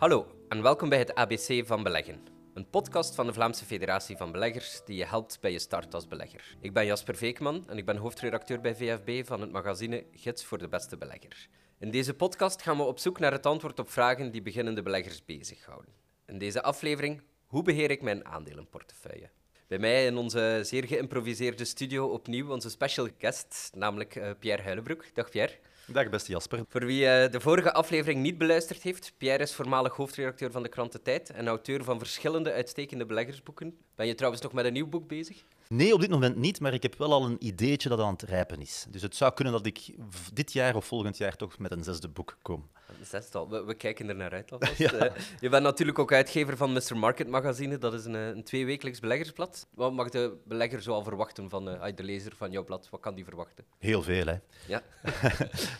Hallo en welkom bij het ABC van Beleggen. Een podcast van de Vlaamse Federatie van Beleggers die je helpt bij je start als belegger. Ik ben Jasper Veekman en ik ben hoofdredacteur bij VFB van het magazine Gids voor de Beste Belegger. In deze podcast gaan we op zoek naar het antwoord op vragen die beginnende beleggers bezighouden. In deze aflevering, hoe beheer ik mijn aandelenportefeuille? Bij mij in onze zeer geïmproviseerde studio opnieuw onze special guest, namelijk uh, Pierre Huilenbroek. Dag Pierre. Dag beste Jasper. Voor wie uh, de vorige aflevering niet beluisterd heeft, Pierre is voormalig hoofdredacteur van de krant De Tijd en auteur van verschillende uitstekende beleggersboeken. Ben je trouwens nog met een nieuw boek bezig? Nee, op dit moment niet, maar ik heb wel al een ideetje dat aan het rijpen is. Dus het zou kunnen dat ik dit jaar of volgend jaar toch met een zesde boek kom. Een zesde We, we kijken er naar uit alvast. Ja. Uh, je bent natuurlijk ook uitgever van Mr. Market magazine. Dat is een, eh, een tweewekelijks beleggersblad. Wat mag de belegger zoal verwachten van uh, de lezer van jouw blad? Wat kan die verwachten? Heel veel, hè. Ja.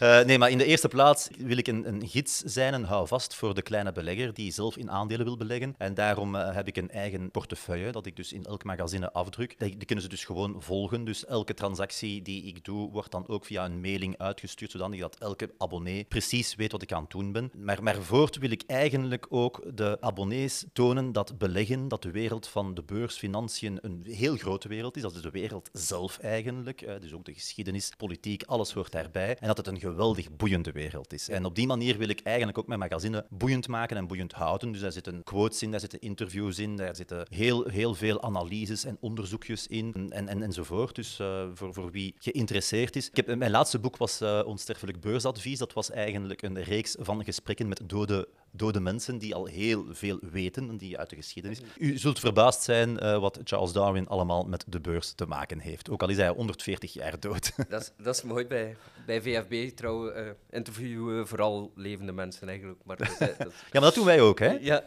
uh, nee, maar in de eerste plaats wil ik een, een gids zijn, een houvast voor de kleine belegger die zelf in aandelen wil beleggen. En daarom heb ik een eigen portefeuille dat ik dus in elk magazine afdruk. Die kunnen ze dus gewoon volgen. Dus elke transactie die ik doe, wordt dan ook via een mailing uitgestuurd, zodat elke abonnee precies weet wat ik aan het doen ben. Maar, maar voort wil ik eigenlijk ook de abonnees tonen dat beleggen, dat de wereld van de beurs, financiën, een heel grote wereld is. Dat is de wereld zelf eigenlijk. Dus ook de geschiedenis, politiek, alles hoort daarbij. En dat het een geweldig boeiende wereld is. En op die manier wil ik eigenlijk ook mijn magazine boeiend maken en boeiend houden. Dus daar zitten quotes in, daar zitten interviews in, daar zitten heel, heel veel analyses en onderzoekjes in en, en, enzovoort. Dus uh, voor, voor wie geïnteresseerd is. Ik heb, mijn laatste boek was uh, Onsterfelijk Beursadvies. Dat was eigenlijk een reeks van gesprekken met dode dode mensen die al heel veel weten, die uit de geschiedenis. U zult verbaasd zijn uh, wat Charles Darwin allemaal met de beurs te maken heeft. Ook al is hij 140 jaar dood. Dat is, dat is mooi bij, bij VFB. Trouwens, uh, interviewen vooral levende mensen eigenlijk. Maar dat, dat... ja, maar dat doen wij ook, hè? Ja.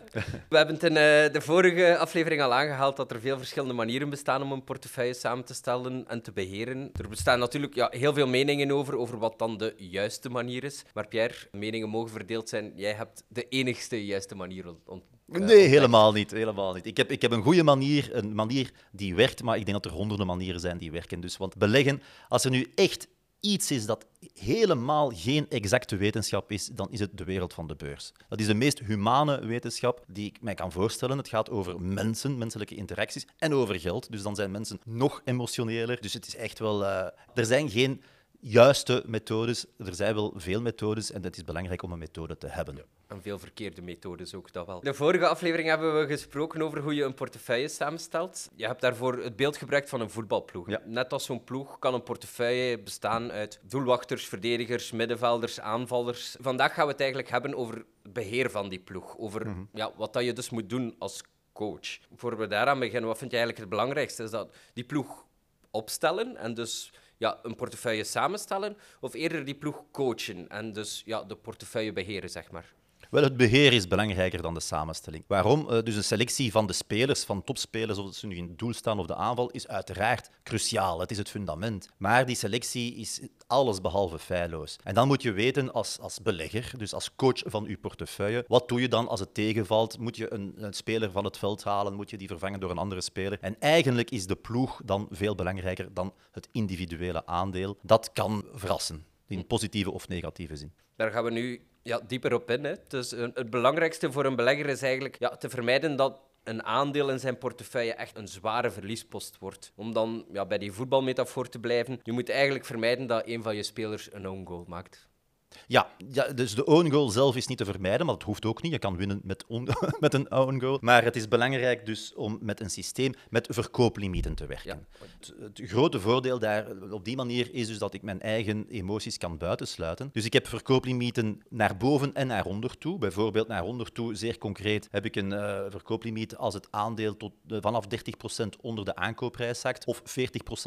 We hebben het in uh, de vorige aflevering al aangehaald dat er veel verschillende manieren bestaan om een portefeuille samen te stellen en te beheren. Er bestaan natuurlijk ja, heel veel meningen over, over wat dan de juiste manier is. Maar Pierre, meningen mogen verdeeld zijn. Jij hebt de enigste juiste manier ont uh, Nee, helemaal niet, helemaal niet. Ik heb, ik heb een goede manier, een manier die werkt, maar ik denk dat er honderden manieren zijn die werken. Dus, want beleggen, als er nu echt iets is dat helemaal geen exacte wetenschap is, dan is het de wereld van de beurs. Dat is de meest humane wetenschap die ik mij kan voorstellen. Het gaat over mensen, menselijke interacties en over geld. Dus dan zijn mensen nog emotioneler. Dus het is echt wel... Uh, er zijn geen juiste methodes. Er zijn wel veel methodes en het is belangrijk om een methode te hebben. En veel verkeerde methodes ook, dat wel. De vorige aflevering hebben we gesproken over hoe je een portefeuille samenstelt. Je hebt daarvoor het beeld gebruikt van een voetbalploeg. Ja. Net als zo'n ploeg kan een portefeuille bestaan uit doelwachters, verdedigers, middenvelders, aanvallers. Vandaag gaan we het eigenlijk hebben over het beheer van die ploeg. Over mm -hmm. ja, wat dat je dus moet doen als coach. Voor we daaraan beginnen, wat vind je eigenlijk het belangrijkste? Is dat die ploeg opstellen en dus ja, een portefeuille samenstellen of eerder die ploeg coachen en dus ja, de portefeuille beheren, zeg maar? Wel, het beheer is belangrijker dan de samenstelling. Waarom? Uh, dus een selectie van de spelers, van topspelers, of ze nu in het doel staan of de aanval, is uiteraard cruciaal. Het is het fundament. Maar die selectie is alles behalve feilloos. En dan moet je weten als, als belegger, dus als coach van je portefeuille, wat doe je dan als het tegenvalt? Moet je een, een speler van het veld halen? Moet je die vervangen door een andere speler? En eigenlijk is de ploeg dan veel belangrijker dan het individuele aandeel. Dat kan verrassen, in positieve of negatieve zin. Daar gaan we nu ja, dieper op in. Hè. Dus het belangrijkste voor een belegger is eigenlijk ja, te vermijden dat een aandeel in zijn portefeuille echt een zware verliespost wordt. Om dan ja, bij die voetbalmetafoor te blijven, je moet eigenlijk vermijden dat een van je spelers een own goal maakt. Ja, ja, dus de own goal zelf is niet te vermijden, maar dat hoeft ook niet. Je kan winnen met, met een own goal. Maar het is belangrijk dus om met een systeem met verkooplimieten te werken. Ja. Het, het, grote voordeel daar op die manier is dus dat ik mijn eigen emoties kan buitensluiten. Dus ik heb verkooplimieten naar boven en naar onder toe. Bijvoorbeeld naar onder toe, zeer concreet, heb ik een uh, verkooplimiet als het aandeel tot, uh, vanaf 30% onder de aankoopprijs zakt of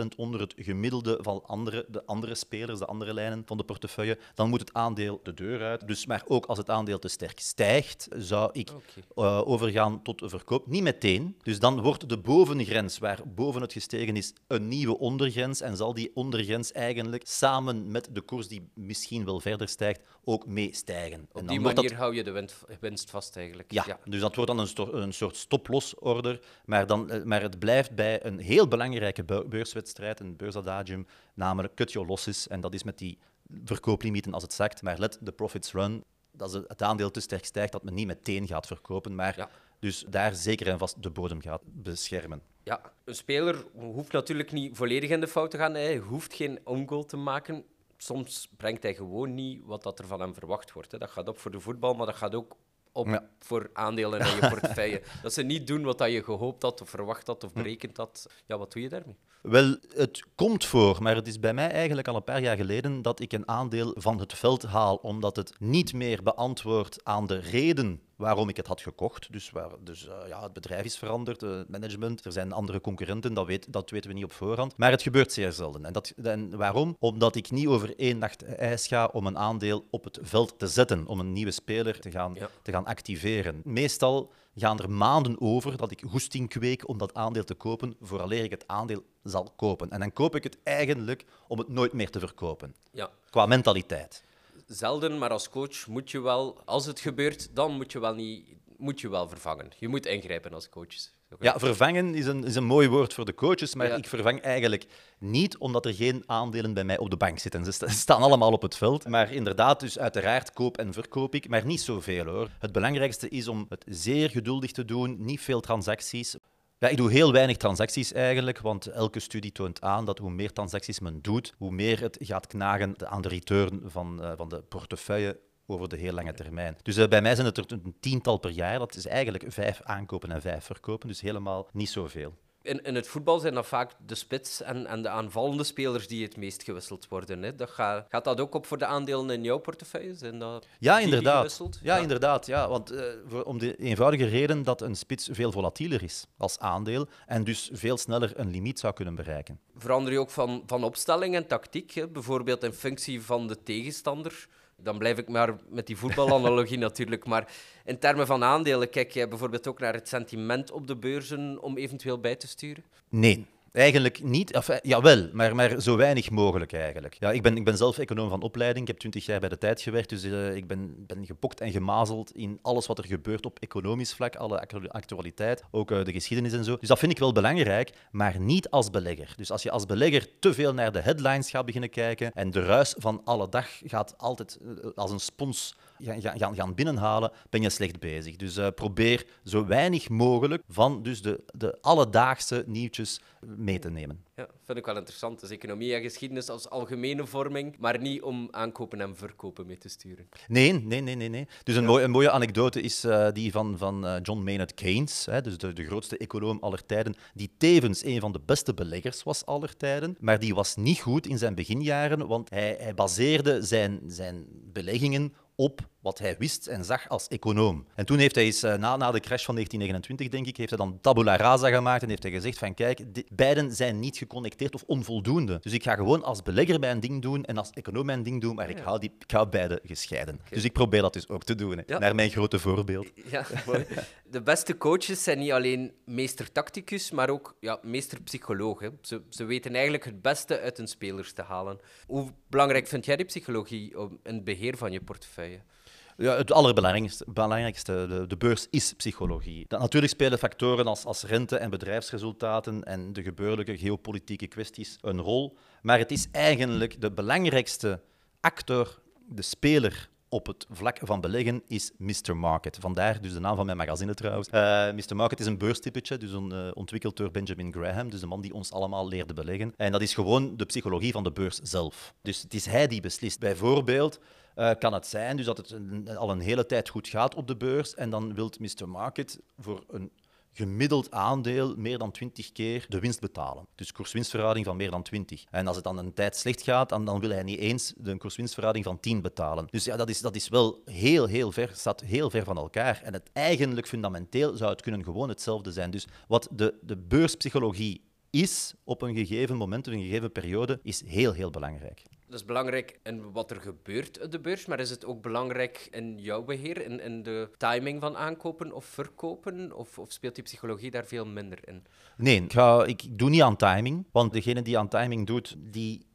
40% onder het gemiddelde van andere, de andere spelers, de andere lijnen van de portefeuille. Dan moet het aandeel de deur uit. Dus, maar ook als het aandeel te sterk stijgt, zou ik okay. uh, overgaan tot verkoop. Niet meteen. Dus dan wordt de bovengrens, waar boven het gestegen is, een nieuwe ondergrens. En zal die ondergrens eigenlijk samen met de koers die misschien wel verder stijgt, ook meestijgen. Op die manier dat... hou je de winst vast eigenlijk. Ja, ja. dus dat wordt dan een, een soort stop-loss-order. Maar, dan, eh, maar het blijft bij een heel belangrijke beurswedstrijd, een beursadagium, namelijk cut your losses. En dat is met die verkooplimieten als het zakt, maar let the profits run. als het aandeel te sterk stijgt, dat men niet meteen gaat verkopen, maar Ja. dus daar zeker en vast de bodem gaat beschermen. Ja, een speler hoeft natuurlijk niet volledig in de fout te gaan. Hij hoeft geen ongoal te maken. Soms brengt hij gewoon niet wat dat er van hem verwacht wordt. Hè. Dat gaat op voor de voetbal, maar dat gaat ook op Ja. voor aandelen in je portefeuille. dat ze niet doen wat dat je gehoopt had, of verwacht had, of Hm. berekend had. Ja, wat doe je daarmee? Wel, het komt voor, maar het is bij mij eigenlijk al een paar jaar geleden dat ik een aandeel van het veld haal, omdat het niet meer beantwoordt aan de reden waarom ik het had gekocht. Dus, waar, dus eh, ja, het bedrijf is veranderd, het management, er zijn andere concurrenten, dat, weet, dat weten we niet op voorhand. Maar het gebeurt zeer zelden. En, dat, en waarom? Omdat ik niet over één nacht ijs ga om een aandeel op het veld te zetten, om een nieuwe speler te gaan, Ja. te gaan activeren. Meestal gaan er maanden over dat ik goesting kweek om dat aandeel te kopen, vooraleer ik het aandeel zal kopen. En dan koop ik het eigenlijk om het nooit meer te verkopen. Ja, Qua mentaliteit. Zelden, maar als coach moet je wel, als het gebeurt, dan moet je wel, niet, moet je wel vervangen. Je moet ingrijpen als coach. Ja, vervangen is een, is een mooi woord voor de coaches, maar Ja. ik vervang eigenlijk niet omdat er geen aandelen bij mij op de bank zitten. Ze sta- staan allemaal op het veld. Maar inderdaad, dus uiteraard koop en verkoop ik, maar niet zoveel hoor. Het belangrijkste is om het zeer geduldig te doen, niet veel transacties. Ja, ik doe heel weinig transacties eigenlijk, want elke studie toont aan dat hoe meer transacties men doet, hoe meer het gaat knagen aan de return van, eh, van de portefeuille over de heel lange termijn. Dus eh, bij mij zijn het er een tiental per jaar. Dat is eigenlijk vijf aankopen en vijf verkopen, dus helemaal niet zoveel. In, in het voetbal zijn dat vaak de spits en, en de aanvallende spelers die het meest gewisseld worden. Hè. Dat gaat, gaat dat ook op voor de aandelen in jouw portefeuille? Zijn dat Ja, inderdaad. Ja, inderdaad. Ja, want eh, voor, om de eenvoudige reden dat een spits veel volatieler is als aandeel en dus veel sneller een limiet zou kunnen bereiken. Verander je ook van, van opstelling en tactiek? Hè? Bijvoorbeeld in functie van de tegenstander. Dan blijf ik maar met die voetbalanalogie natuurlijk. Maar in termen van aandelen, kijk jij bijvoorbeeld ook naar het sentiment op de beurzen om eventueel bij te sturen? Nee. Eigenlijk niet. Enfin, jawel, maar, maar zo weinig mogelijk eigenlijk. Ja, ik, ben, ik ben zelf econoom van opleiding. Ik heb twintig jaar bij de tijd gewerkt. Dus eh, ik ben, ben gepokt en gemazeld in alles wat er gebeurt op economisch vlak. Alle actu- actualiteit, ook eh, de geschiedenis en zo. Dus dat vind ik wel belangrijk, maar niet als belegger. Dus als je als belegger te veel naar de headlines gaat beginnen kijken en de ruis van alle dag gaat altijd eh, als een spons gaan, gaan- binnenhalen, ben je slecht bezig. Dus eh, probeer zo weinig mogelijk van dus de, de alledaagse nieuwtjes mee te nemen. Ja, vind ik wel interessant. Dus economie en geschiedenis als algemene vorming, maar niet om aankopen en verkopen mee te sturen. Nee, nee, nee, nee. nee. Dus een, mooie, een mooie anekdote is eh, die van, van eh, John Maynard Keynes, hè, dus de, de grootste econoom aller tijden, die tevens een van de beste beleggers was aller tijden. Maar die was niet goed in zijn beginjaren, want hij, hij baseerde zijn, zijn beleggingen op wat hij wist en zag als econoom. En toen heeft hij eens, eh, na, na de crash van 1929, denk ik, heeft hij dan tabula rasa gemaakt en heeft hij gezegd van kijk, beiden zijn niet geconnecteerd of onvoldoende. Dus ik ga gewoon als belegger mijn ding doen en als econoom mijn ding doen, maar ik hou, die, ik hou beide gescheiden. Dus ik probeer dat dus ook te doen, Ja. naar mijn grote voorbeeld. Ja. De beste coaches zijn niet alleen meester tacticus, maar ook ja, meester psycholoog. hè. Ze, ze weten eigenlijk het beste uit hun spelers te halen. Hoe belangrijk vind jij die psychologie om- in het beheer van je portefeuille? Ja, het allerbelangrijkste, belangrijkste, de, de beurs is psychologie. Dat, natuurlijk spelen factoren als, als rente en bedrijfsresultaten en de gebeurlijke geopolitieke kwesties een rol. Maar het is eigenlijk de belangrijkste actor, de speler op het vlak van beleggen, is Mr. Market. Vandaar dus de naam van mijn magazine trouwens. Eh, Mr. Market is een beurstypetje, dus een, eh, ontwikkeld door Benjamin Graham, dus de man die ons allemaal leerde beleggen. En dat is gewoon de psychologie van de beurs zelf. Dus het is hij die beslist. Bijvoorbeeld eh, kan het zijn dus dat het al een hele tijd goed gaat op de beurs en dan wil Mr. Market voor een gemiddeld aandeel meer dan 20 keer de winst betalen. Dus koers-winstverhouding van meer dan 20. En als het dan een tijd slecht gaat, dan, wil hij niet eens de koers-winstverhouding van 10 betalen. Dus ja, dat is, dat is wel heel, heel ver, staat heel ver van elkaar. En het eigenlijk fundamenteel zou het kunnen gewoon hetzelfde zijn. Dus wat de, de beurspsychologie is op een gegeven moment, op een gegeven periode, is heel, heel belangrijk. Dat is belangrijk in wat er gebeurt op de beurs, maar is het ook belangrijk in jouw beheer, in, in de timing van aankopen of verkopen? Of, of speelt die psychologie daar veel minder in? Nee, ik, ga, ik doe niet aan timing, want degene die aan timing doet, die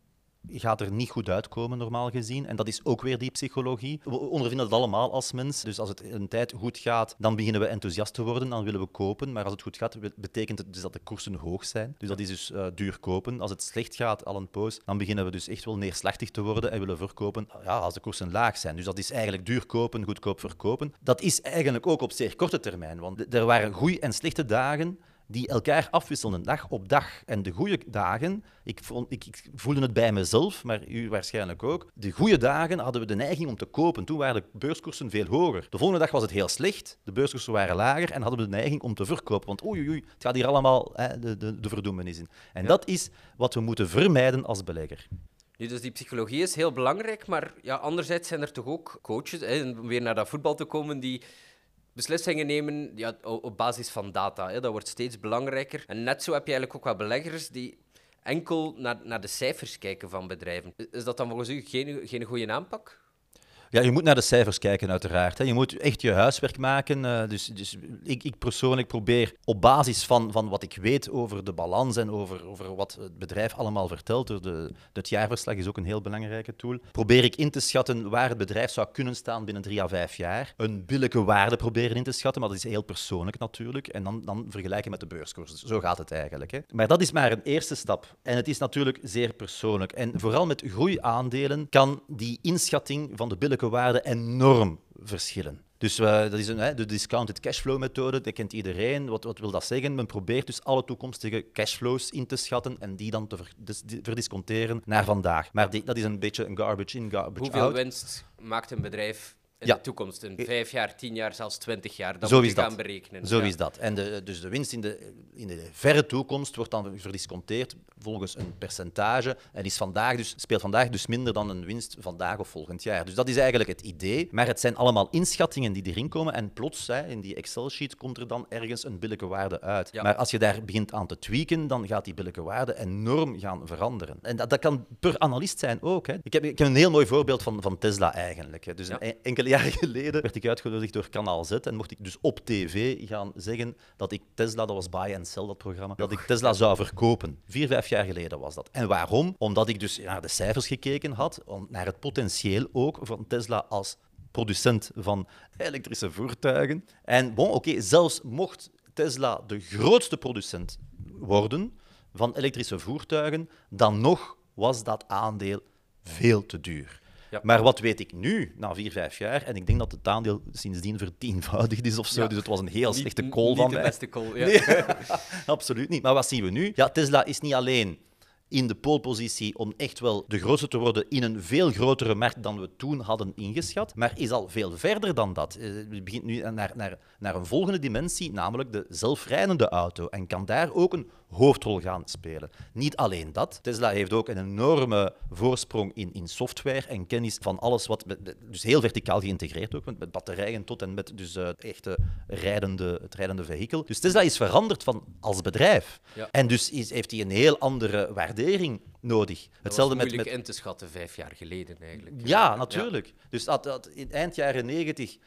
gaat er niet goed uitkomen, normaal gezien. En dat is ook weer die psychologie. We ondervinden dat allemaal als mens. Dus als het een tijd goed gaat, dan beginnen we enthousiast te worden, dan willen we kopen. Maar als het goed gaat, betekent het dus dat de koersen hoog zijn. Dus dat is dus uh, duur kopen. Als het slecht gaat, al een poos, dan beginnen we dus echt wel neerslachtig te worden en willen verkopen ja, als de koersen laag zijn. Dus dat is eigenlijk duur kopen, goedkoop verkopen. Dat is eigenlijk ook op zeer korte termijn. Want er waren goede en slechte dagen die elkaar afwisselden dag op dag. En de goede dagen, ik, vond, ik, ik, voelde het bij mezelf, maar u waarschijnlijk ook. De goede dagen hadden we de neiging om te kopen. Toen waren de beurskoersen veel hoger. De volgende dag was het heel slecht, de beurskoersen waren lager en hadden we de neiging om te verkopen. Want oei, oei, het gaat hier allemaal hè, de, de, de verdoemenis in. En dat is wat we moeten vermijden als belegger. Nu, dus die psychologie is heel belangrijk, maar ja, anderzijds zijn er toch ook coaches, hè, om weer naar dat voetbal te komen, die beslissingen nemen ja, op basis van data. Hè. Dat wordt steeds belangrijker. En net zo heb je eigenlijk ook wel beleggers die enkel naar, naar de cijfers kijken van bedrijven. Is dat dan volgens u geen, geen goede aanpak? Ja, je moet naar de cijfers kijken, uiteraard. Hè. Je moet echt je huiswerk maken. Uh, dus dus ik, ik, persoonlijk probeer op basis van, van wat ik weet over de balans en over, over wat het bedrijf allemaal vertelt. De, het jaarverslag is ook een heel belangrijke tool. Probeer ik in te schatten waar het bedrijf zou kunnen staan binnen drie à vijf jaar. Een billijke waarde proberen in te schatten, maar dat is heel persoonlijk natuurlijk. En dan, dan vergelijken met de beurskoers. Zo gaat het eigenlijk. Hè. Maar dat is maar een eerste stap. En het is natuurlijk zeer persoonlijk. En vooral met groeiaandelen kan die inschatting van de billijke waarde enorm verschillen. Dus uh, dat is een, hè, de discounted cashflow methode, dat kent iedereen. Wat, wat wil dat zeggen? Men probeert dus alle toekomstige cashflows in te schatten en die dan te verdisconteren naar vandaag. Maar die, dat is een beetje een garbage in, garbage Hoeveel out. winst maakt een bedrijf in ja. de toekomst, in vijf jaar, tien jaar, zelfs twintig jaar. Dat Zo moet je gaan berekenen. Zo is dat. En de, dus de winst in de, in de verre toekomst wordt dan verdisconteerd volgens een percentage en is vandaag dus, speelt vandaag dus minder dan een winst vandaag of volgend jaar. Dus dat is eigenlijk het idee. Maar het zijn allemaal inschattingen die erin komen en plots, hè, in die Excel-sheet, komt er dan ergens een billijke waarde uit. Ja. Maar als je daar begint aan te tweaken, dan gaat die billijke waarde enorm gaan veranderen. En dat, dat kan per analist zijn ook. Hè. Ik, heb, ik heb een heel mooi voorbeeld van, van Tesla eigenlijk. Hè. Dus een enkele jaren geleden werd ik uitgenodigd door Kanaal Z en mocht ik dus op tv gaan zeggen dat ik Tesla, dat was Buy and Sell, dat programma, dat ik Tesla zou verkopen. Vier, vijf jaar geleden was dat. En waarom? Omdat ik dus naar de cijfers gekeken had, naar het potentieel ook van Tesla als producent van elektrische voertuigen. En bon, oké, zelfs mocht Tesla de grootste producent worden van elektrische voertuigen, dan nog was dat aandeel veel te duur. Ja. Maar wat weet ik nu, na vier, vijf jaar, en ik denk dat het aandeel sindsdien vertienvoudigd is of zo, dus het was een heel slechte call van mij. de beste call, ja. Nee, absoluut niet. Maar wat zien we nu? Ja, Tesla is niet alleen in de polepositie om echt wel de grootste te worden in een veel grotere markt dan we toen hadden ingeschat, maar is al veel verder dan dat. Het eh, begint nu naar, naar, naar een volgende dimensie, namelijk de zelfrijdende auto, en kan daar ook een hoofdrol gaan spelen. Niet alleen dat, Tesla heeft ook een enorme voorsprong in, in software en kennis van alles wat, dus heel verticaal geïntegreerd ook, met, batterijen tot en met dus, uh, echte rijdende, het rijdende vehikel. Dus Tesla is veranderd van als bedrijf. Ja. En dus is, heeft hij een heel andere waardering nodig. Dat Hetzelfde was met, met in te schatten vijf jaar geleden eigenlijk. Ja, natuurlijk. Ja. Dus dat, dat, in eind jaren negentig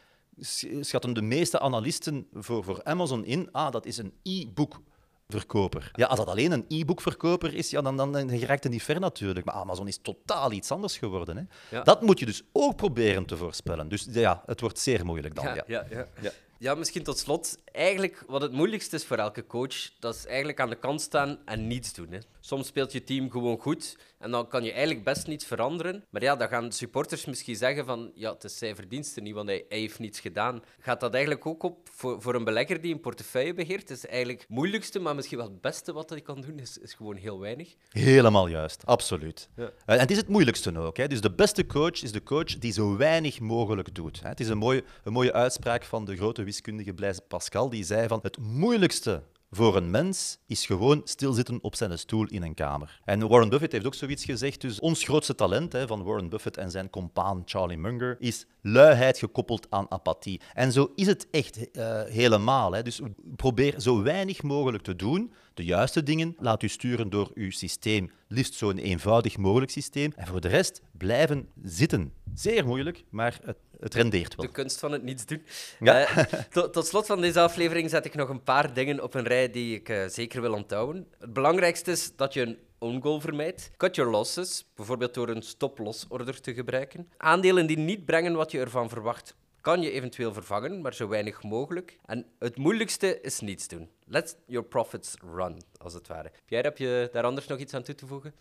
schatten de meeste analisten voor, voor Amazon in, ah, dat is een e-book verkoper. Ja, als dat alleen een e-bookverkoper is, ja, dan, dan, dan raakt het niet ver natuurlijk. Maar Amazon is totaal iets anders geworden. Hè. Dat moet je dus ook proberen te voorspellen. Dus ja, het wordt zeer moeilijk dan. Ja, ja. ja, ja. ja misschien tot slot. Eigenlijk, wat het moeilijkste is voor elke coach, dat is eigenlijk aan de kant staan en niets doen. Hè. Soms speelt je team gewoon goed en dan kan je eigenlijk best niets veranderen. Maar ja, dan gaan supporters misschien zeggen van ja, het is zijn verdienste niet, want hij, hij heeft niets gedaan. Gaat dat eigenlijk ook op voor, voor een belegger die een portefeuille beheert? Is eigenlijk het moeilijkste, maar misschien wel het beste wat hij kan doen, is, is gewoon heel weinig. Helemaal juist, absoluut. Ja. En het is het moeilijkste ook. Hè. Dus de beste coach is de coach die zo weinig mogelijk doet. Het is een mooie, een mooie uitspraak van de grote wiskundige Blaise Pascal, die zei van het moeilijkste voor een mens is gewoon stilzitten op zijn stoel in een kamer. En Warren Buffett heeft ook zoiets gezegd. Dus ons grootste talent hè, van Warren Buffett en zijn compaan Charlie Munger is luiheid gekoppeld aan apathie. En zo is het echt uh, helemaal. Hè. Dus probeer zo weinig mogelijk te doen. De juiste dingen laat u sturen door uw systeem. Liefst zo'n eenvoudig mogelijk systeem. En voor de rest blijven zitten. Zeer moeilijk, maar het het rendeert wel. De kunst van het niets doen. Ja. Uh, tot, tot, slot van deze aflevering zet ik nog een paar dingen op een rij die ik uh, zeker wil onthouden. Het belangrijkste is dat je een own goal vermijdt. Cut your losses, bijvoorbeeld door een stop-loss-order te gebruiken. Aandelen die niet brengen wat je ervan verwacht, kan je eventueel vervangen, maar zo weinig mogelijk. En het moeilijkste is niets doen. Let your profits run, als het ware. Pierre, heb je daar anders nog iets aan toe te voegen?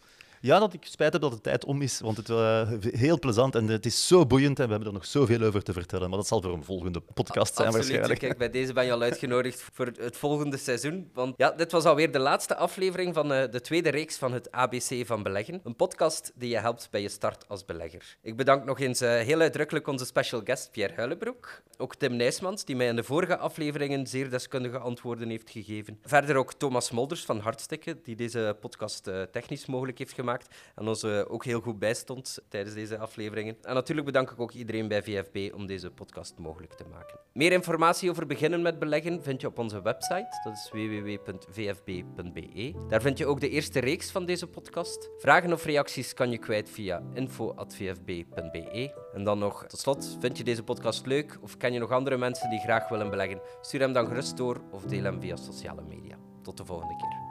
Ja, dat ik spijt heb dat de tijd om is, want het was uh, heel plezant en het is zo boeiend en we hebben er nog zoveel over te vertellen. Maar dat zal voor een volgende podcast zijn Absoluut. waarschijnlijk. Kijk, bij deze ben je al uitgenodigd voor het volgende seizoen. Want ja, dit was alweer de laatste aflevering van uh, de tweede reeks van het ABC van Beleggen. Een podcast die je helpt bij je start als belegger. Ik bedank nog eens uh, heel uitdrukkelijk onze special guest Pierre Huilebroek. Ook Tim Nijsmans, die mij in de vorige afleveringen zeer deskundige antwoorden heeft gegeven. Verder ook Thomas Molders van Hartstikke, die deze podcast technisch mogelijk heeft en ons ook heel goed bijstond tijdens deze afleveringen. En natuurlijk bedank ik ook iedereen bij VFB om deze podcast mogelijk te maken. Meer informatie over beginnen met beleggen vind je op onze website, dat is www.vfb.be. Daar vind je ook de eerste reeks van deze podcast. Vragen of reacties kan je kwijt via info.vfb.be. En dan nog, tot slot, vind je deze podcast leuk of ken je nog andere mensen die graag willen beleggen? Stuur hem dan gerust door of deel hem via sociale media. Tot de volgende keer.